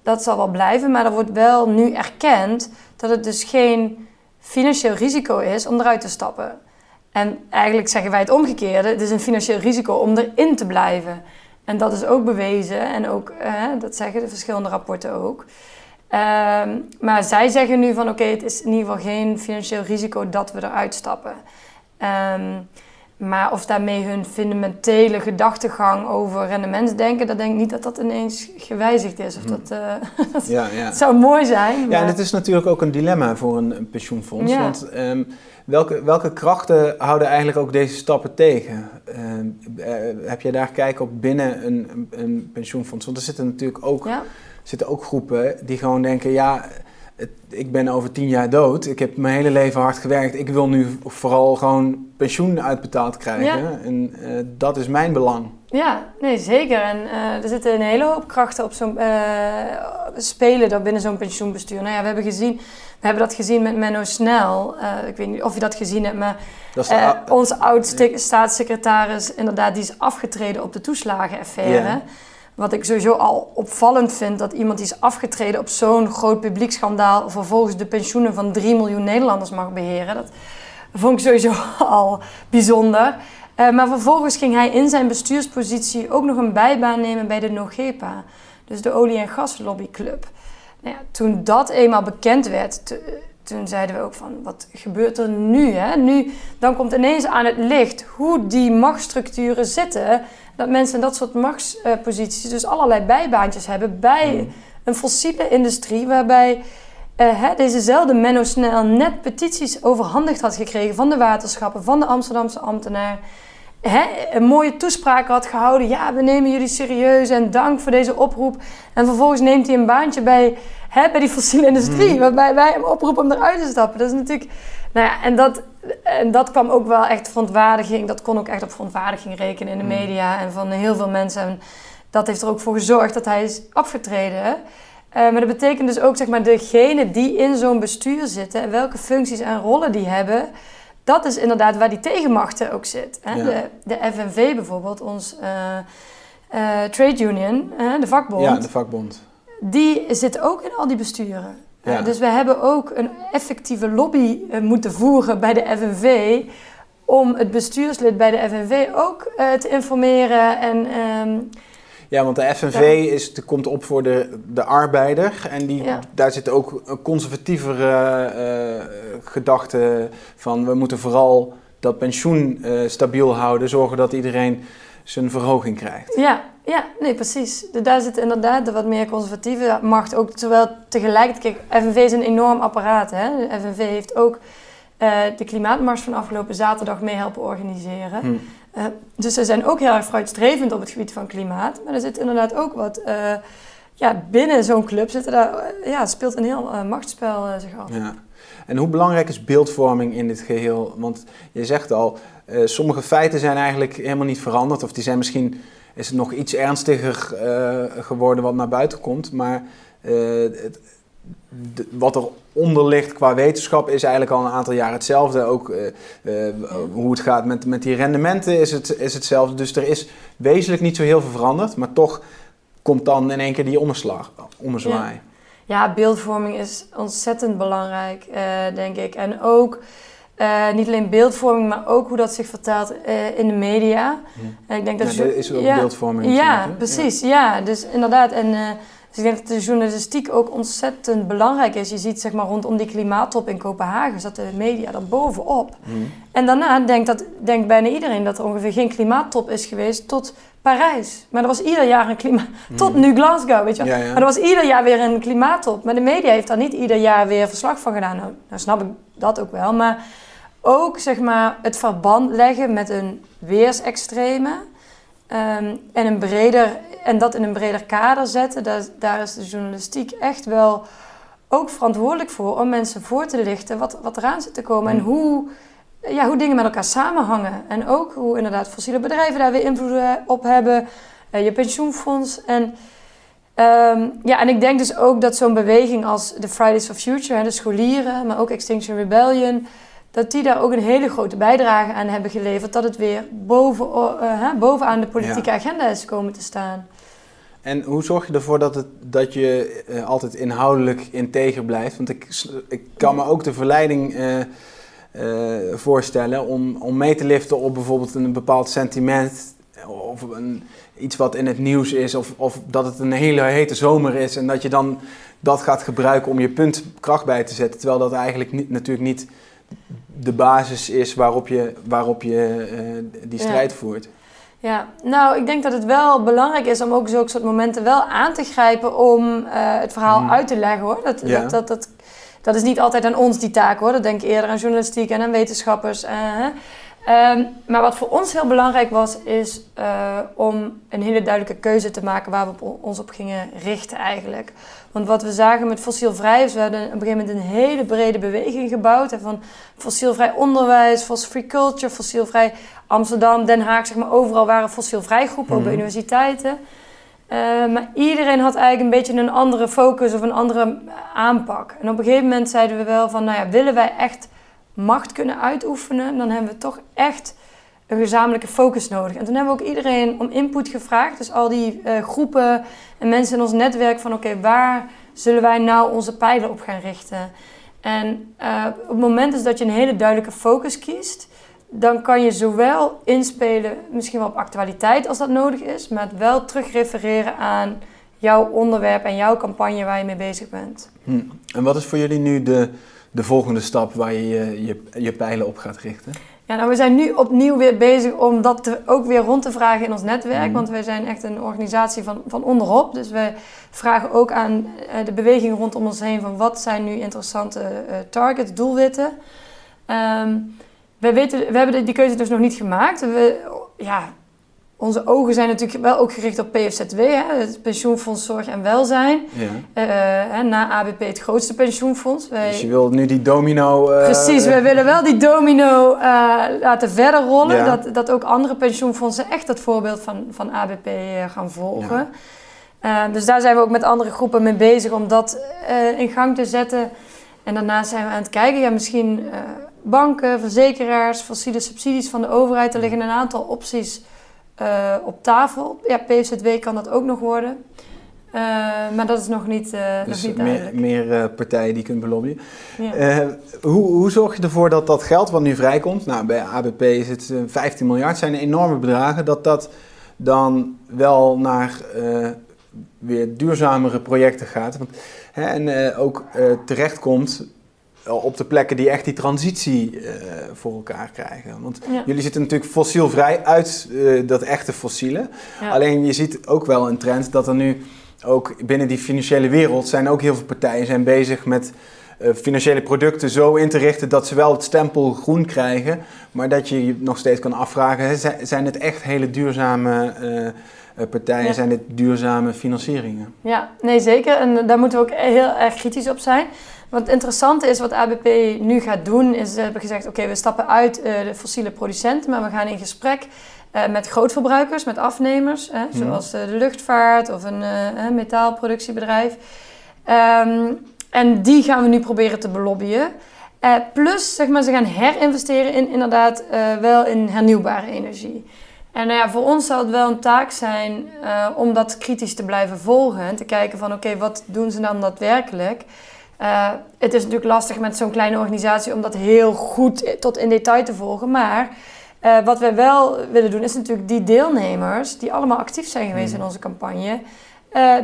dat zal wel blijven. Maar er wordt wel nu erkend dat het dus geen financieel risico is om eruit te stappen. En eigenlijk zeggen wij het omgekeerde. Het is een financieel risico om erin te blijven. En dat is ook bewezen en ook, eh, dat zeggen de verschillende rapporten ook. Ehm, maar zij zeggen nu van oké, het is in ieder geval geen financieel risico dat we eruit stappen. Ehm, maar of daarmee hun fundamentele gedachtegang over rendementsdenken, dat denk ik niet dat dat ineens gewijzigd is. Of hm. dat, uh, ja, ja. zou mooi zijn. Maar... Ja, en het is natuurlijk ook een dilemma voor een, pensioenfonds. Want um, welke, welke krachten houden eigenlijk ook deze stappen tegen? Uh, heb jij daar kijken op binnen een, een, pensioenfonds? Want er zitten natuurlijk ook, zitten ook groepen die gewoon denken, ja, ik ben over tien jaar dood. Ik heb mijn hele leven hard gewerkt. Ik wil nu vooral gewoon pensioen uitbetaald krijgen. En uh, dat is mijn belang. Ja, nee, zeker. En uh, er zitten een hele hoop krachten op zo'n spelen daar binnen zo'n pensioenbestuur. Nou ja, we hebben gezien we hebben dat gezien met Menno Snel. Ik weet niet of je dat gezien hebt, maar onze oud-staatssecretaris, inderdaad, die is afgetreden op de toeslagenaffaire. Wat ik sowieso al opvallend vind, dat iemand die is afgetreden op zo'n groot publiekschandaal vervolgens de pensioenen van 3 miljoen Nederlanders mag beheren. Dat vond ik sowieso al bijzonder. Uh, maar vervolgens ging hij in zijn bestuurspositie ook nog een bijbaan nemen bij de NOGEPA, dus de Olie- en Gaslobbyclub. Nou ja, toen dat eenmaal bekend werd, toen zeiden we ook van, wat gebeurt er nu? Hè? Nu, dan komt ineens aan het licht hoe die machtsstructuren zitten. Dat mensen in dat soort machtsposities dus allerlei bijbaantjes hebben bij mm. een fossiele industrie, waarbij uh, hè, dezezelfde Menno Snel net petities overhandigd had gekregen van de waterschappen, van de Amsterdamse ambtenaar hè, een mooie toespraak had gehouden. Ja, we nemen jullie serieus en dank voor deze oproep. En vervolgens neemt hij een baantje bij, hè, bij die fossiele industrie. Mm. Waarbij wij hem oproepen om eruit te stappen. Dat is natuurlijk... Nou ja, en dat, en dat kwam ook wel echt verontwaardiging. Dat kon ook echt op verontwaardiging rekenen in de mhm. media en van heel veel mensen. En dat heeft er ook voor gezorgd dat hij is afgetreden. Uh, maar dat betekent dus ook, zeg maar, degene die in zo'n bestuur zitten... en welke functies en rollen die hebben dat is inderdaad waar die tegenmachten ook zit. Hè? De, de FNV bijvoorbeeld, ons uh, uh, trade union, uh, de vakbond. Ja, de vakbond. Die zit ook in al die besturen. Ja. dus we hebben ook een effectieve lobby moeten voeren bij de FNV om het bestuurslid bij de FNV ook te informeren en um, ja, want de FNV is, komt op voor de, de arbeider. En die, daar zit ook een conservatievere uh, gedachte van... we moeten vooral dat pensioen uh, stabiel houden. Zorgen dat iedereen zijn verhoging krijgt. Ja, ja nee, precies. daar zit inderdaad de wat meer conservatieve macht ook. Terwijl tegelijkertijd... Kijk, FNV is een enorm apparaat. Hè? De FNV heeft ook de klimaatmars van afgelopen zaterdag mee helpen organiseren. Hm. Uh, dus ze zijn ook heel erg vooruitstrevend op het gebied van klimaat. Maar er zit inderdaad ook wat... Uh, ja, binnen zo'n club zitten daar, ja, speelt een heel machtsspel zich af. Ja. En hoe belangrijk is beeldvorming in dit geheel? Want je zegt al, sommige feiten zijn eigenlijk helemaal niet veranderd. Of die zijn misschien, is het nog iets ernstiger geworden wat naar buiten komt. Maar wat er onder ligt qua wetenschap is eigenlijk al een aantal jaar hetzelfde. Ook uh, uh, hoe het gaat met, met die rendementen is, het, is hetzelfde. Dus er is wezenlijk niet zo heel veel veranderd. Maar toch komt dan in één keer die omslag, ommezwaai. Ja. ja, beeldvorming is ontzettend belangrijk, uh, denk ik. En ook... niet alleen beeldvorming, maar ook hoe dat zich vertaalt in de media. En ik denk dat ja, is ook ja, beeldvorming. Ja, precies. Ja. dus inderdaad. En dus ik denk dat de journalistiek ook ontzettend belangrijk is. Je ziet zeg maar rondom die klimaattop in Kopenhagen zat de media er bovenop. Mm. En daarna denkt, dat, denkt bijna iedereen dat er ongeveer geen klimaattop is geweest tot Parijs. Maar er was ieder jaar een klimaat... Mm. Tot nu Glasgow, weet je Maar er was ieder jaar weer een klimaattop. Maar de media heeft daar niet ieder jaar weer verslag van gedaan. Nou, nou snap ik dat ook wel. Maar ook zeg maar het verband leggen met een weersextreme... Um, en, een breder, en dat in een breder kader zetten, daar, daar is de journalistiek echt wel ook verantwoordelijk voor om mensen voor te lichten wat, wat eraan zit te komen en mm. hoe, ja, hoe dingen met elkaar samenhangen. En ook hoe inderdaad fossiele bedrijven daar weer invloed op hebben, uh, je pensioenfonds. En, um, ja, en ik denk dus ook dat zo'n beweging als de Fridays for Future, hè, de scholieren, maar ook Extinction Rebellion dat die daar ook een hele grote bijdrage aan hebben geleverd. Dat het weer boven, uh, bovenaan de politieke agenda is komen te staan. En hoe zorg je ervoor dat, het, dat je uh, altijd inhoudelijk integer blijft? Want ik, ik kan me ook de verleiding uh, voorstellen om, om mee te liften op bijvoorbeeld een bepaald sentiment. Of een, iets wat in het nieuws is. Of, of dat het een hele hete zomer is. En dat je dan dat gaat gebruiken om je punt kracht bij te zetten. Terwijl dat eigenlijk niet, natuurlijk niet de basis is waarop je, waarop je uh, die strijd voert. Ja, nou, ik denk dat het wel belangrijk is om ook zulke soort momenten wel aan te grijpen om uh, het verhaal mm. uit te leggen hoor. Dat, ja. dat, dat, dat, dat, is niet altijd aan ons die taak hoor. Dat denk ik eerder aan journalistiek en aan wetenschappers. Uh, Um, maar wat voor ons heel belangrijk was, is om een hele duidelijke keuze te maken waar we ons op gingen richten eigenlijk. Want wat we zagen met fossielvrij is, we hadden op een gegeven moment een hele brede beweging gebouwd. Hè, van fossielvrij onderwijs, fossil culture, fossielvrij Amsterdam, Den Haag, zeg maar overal waren fossielvrij groepen, ook bij universiteiten. Uh, maar iedereen had eigenlijk een beetje een andere focus of een andere aanpak. En op een gegeven moment zeiden we wel van, nou ja, willen wij echt macht kunnen uitoefenen, dan hebben we toch echt een gezamenlijke focus nodig. En toen hebben we ook iedereen om input gevraagd. Dus al die uh, groepen en mensen in ons netwerk van oké, waar zullen wij nou onze pijlen op gaan richten? En uh, op het moment dus dat je een hele duidelijke focus kiest, dan kan je zowel inspelen, misschien wel op actualiteit als dat nodig is, maar wel terugrefereren aan jouw onderwerp en jouw campagne waar je mee bezig bent. Hm. En wat is voor jullie nu de, de volgende stap waar je je, je, pijlen op gaat richten? Ja, nou, we zijn nu opnieuw weer bezig om dat ook weer rond te vragen in ons netwerk. Mhm. Want wij zijn echt een organisatie van, van onderop. Dus we vragen ook aan uh, de beweging rondom ons heen van wat zijn nu interessante uh, targets, doelwitten. Um, we, weten, we hebben die keuze dus nog niet gemaakt. We, ja, onze ogen zijn natuurlijk wel ook gericht op PFZW, hè, het Pensioenfonds Zorg en Welzijn. Ja. Uh, na ABP het grootste pensioenfonds. Wij... Dus je wilt nu die domino... Uh... Precies, we willen wel die domino uh, laten verder rollen. Dat, dat ook andere pensioenfondsen echt het voorbeeld van, van ABP gaan volgen. Ja. dus daar zijn we ook met andere groepen mee bezig om dat in gang te zetten. En daarnaast zijn we aan het kijken, ja, misschien banken, verzekeraars, fossiele subsidies van de overheid. Er liggen een aantal opties uh, op tafel. Ja, PZW kan dat ook nog worden. Uh, maar dat is nog niet, uh, dus nog niet. Meer, meer partijen die kunt belobbyen. Ja. hoe, hoe zorg je ervoor dat dat geld wat nu vrijkomt, nou bij ABP is het 15 miljard, zijn enorme bedragen, dat dat dan wel naar weer duurzamere projecten gaat. Want, hè, en ook terechtkomt op de plekken die echt die transitie uh, voor elkaar krijgen. Want jullie zitten natuurlijk fossielvrij uit uh, dat echte fossiele. Alleen je ziet ook wel een trend dat er nu ook binnen die financiële wereld zijn ook heel veel partijen zijn bezig met eh, financiële producten zo in te richten dat ze wel het stempel groen krijgen, maar dat je je nog steeds kan afvragen, hè, zijn het echt hele duurzame uh, partijen, zijn dit duurzame financieringen? Ja, nee zeker. En daar moeten we ook heel erg kritisch op zijn. Wat interessant is, wat ABP nu gaat doen, is ze hebben gezegd: oké, we stappen uit de fossiele producenten, maar we gaan in gesprek met grootverbruikers, met afnemers, mhm. zoals de luchtvaart of een metaalproductiebedrijf. Um, en die gaan we nu proberen te belobbyen. Plus, zeg maar, ze gaan herinvesteren in inderdaad wel in hernieuwbare energie. En nou ja, voor ons zal het wel een taak zijn om dat kritisch te blijven volgen. En te kijken van, oké, wat doen ze dan daadwerkelijk? Het is natuurlijk lastig met zo'n kleine organisatie om dat heel goed tot in detail te volgen. Maar wat wij wel willen doen, is natuurlijk die deelnemers, die allemaal actief zijn geweest in hmm. onze campagne,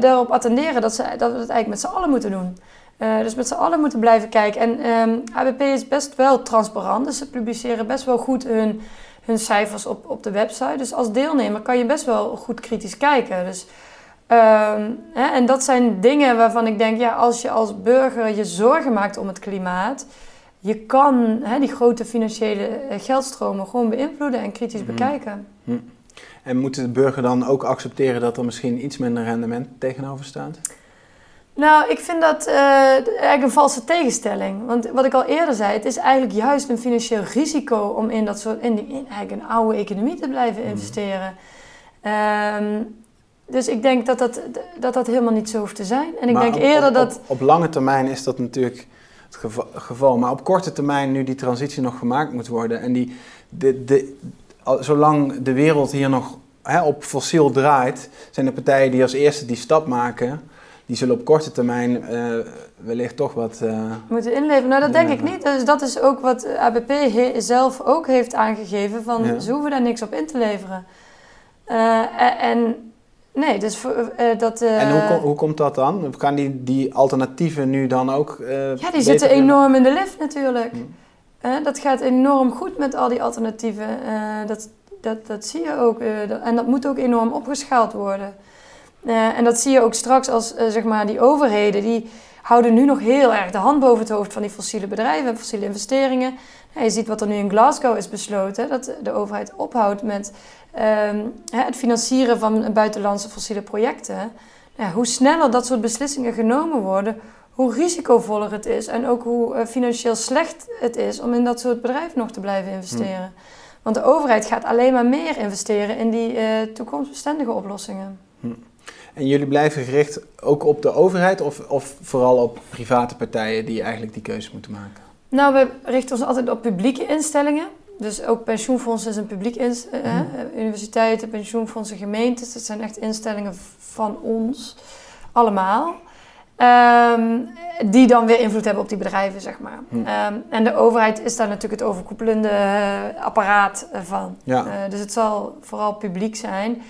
daarop attenderen dat, ze, dat we het eigenlijk met z'n allen moeten doen. Uh, dus met z'n allen moeten blijven kijken. En um, ehm, ABP is best wel transparant. Dus ze publiceren best wel goed hun, hun cijfers op, op de website. Dus als deelnemer kan je best wel goed kritisch kijken. Dus, um, hè, en dat zijn dingen waarvan ik denk, ja, als je als burger je zorgen maakt om het klimaat, je kan hè, die grote financiële eh, geldstromen gewoon beïnvloeden en kritisch mhm. bekijken. Hm. En moet de burger dan ook accepteren dat er misschien iets minder rendement tegenover staat? Nou, ik vind dat uh, eigenlijk een valse tegenstelling. Want wat ik al eerder zei, het is eigenlijk juist een financieel risico om in dat soort in, in eigenlijk een oude economie te blijven mhm. investeren. Um, dus ik denk dat dat, dat dat helemaal niet zo hoeft te zijn. En ik denk eerder dat. Op, lange termijn is dat natuurlijk het geval. Maar op korte termijn, nu die transitie nog gemaakt moet worden. En die, de, de, zolang de wereld hier nog hè, op fossiel draait, zijn er partijen die als eerste die stap maken die zullen op korte termijn uh, wellicht toch wat... Uh, Moeten inleveren. Nou, dat denk ik niet. Dus dat is ook wat ABP zelf ook heeft aangegeven. Van, Ze hoeven daar niks op in te leveren. Uh, en nee, dus dat... en hoe, hoe komt dat dan? Gaan die, die alternatieven nu dan ook... ja, die zitten enorm in de lift natuurlijk. Hm. dat gaat enorm goed met al die alternatieven. dat, dat, dat zie je ook. en dat moet ook enorm opgeschaald worden. En dat zie je ook straks als zeg maar die overheden, die houden nu nog heel erg de hand boven het hoofd van die fossiele bedrijven en fossiele investeringen. Je ziet wat er nu in Glasgow is besloten, dat de overheid ophoudt met um, het financieren van buitenlandse fossiele projecten. Ja, hoe sneller dat soort beslissingen genomen worden, hoe risicovoller het is en ook hoe uh, financieel slecht het is om in dat soort bedrijven nog te blijven investeren. Hm. Want de overheid gaat alleen maar meer investeren in die toekomstbestendige oplossingen. Hm. En jullie blijven gericht ook op de overheid of, of vooral op private partijen die eigenlijk die keuze moeten maken? Nou, we richten ons altijd op publieke instellingen. Dus ook pensioenfondsen is een publiek inst mm universiteiten, pensioenfondsen, gemeentes. Dat zijn echt instellingen van ons allemaal. Ehm, die dan weer invloed hebben op die bedrijven, zeg maar. Mhm. Ehm, en de overheid is daar natuurlijk het overkoepelende eh, apparaat van. Ja. Uh, dus het zal vooral publiek zijn.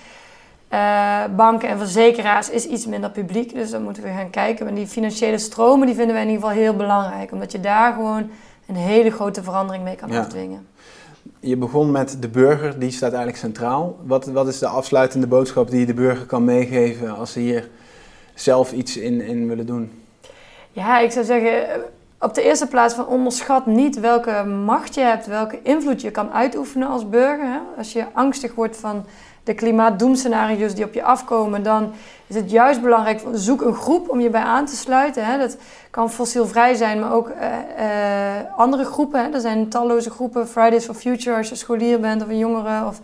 Uh, banken en verzekeraars is iets minder publiek, dus dan moeten we gaan kijken. Maar die financiële stromen die vinden wij in ieder geval heel belangrijk, omdat je daar gewoon een hele grote verandering mee kan afdwingen. Je begon met de burger, die staat eigenlijk centraal. Wat, wat is de afsluitende boodschap die je de burger kan meegeven als ze hier zelf iets in, in willen doen? Ja, ik zou zeggen, op de eerste plaats van onderschat niet welke macht je hebt, welke invloed je kan uitoefenen als burger. Als je angstig wordt van de klimaatdoemscenario's die op je afkomen, dan is het juist belangrijk, zoek een groep om je bij aan te sluiten. Hè. Dat kan fossielvrij zijn, maar ook uh, uh, andere groepen. Hè. Er zijn talloze groepen, Fridays for Future als je scholier bent of een jongere, of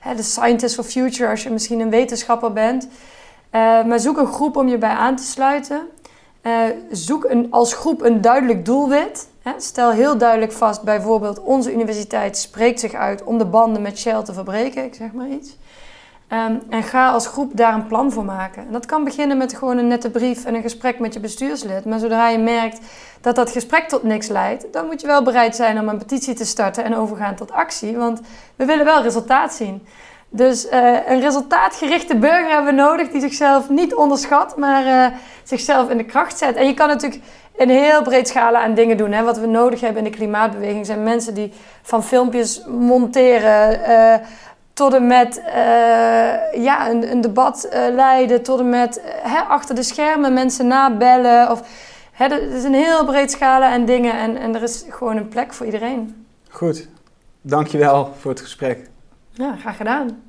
hè, de Scientists for Future als je misschien een wetenschapper bent. Uh, maar zoek een groep om je bij aan te sluiten. zoek een, als groep een duidelijk doelwit. Stel heel duidelijk vast, bijvoorbeeld onze universiteit spreekt zich uit om de banden met Shell te verbreken, ik zeg maar iets. Ehm, en ga als groep daar een plan voor maken. En dat kan beginnen met gewoon een nette brief en een gesprek met je bestuurslid. Maar zodra je merkt dat dat gesprek tot niks leidt, dan moet je wel bereid zijn om een petitie te starten en overgaan tot actie. Want we willen wel resultaat zien. Dus uh, een resultaatgerichte burger hebben we nodig die zichzelf niet onderschat, maar uh, zichzelf in de kracht zet. En je kan natuurlijk een heel breed scala aan dingen doen. Hè. Wat we nodig hebben in de klimaatbeweging zijn mensen die van filmpjes monteren. Uh, tot en met uh, ja, een, een debat uh, leiden, tot en met uh, hè, achter de schermen mensen nabellen. Of het is een heel breed scala en dingen en, en er is gewoon een plek voor iedereen. Goed, dankjewel voor het gesprek. Ja, graag gedaan.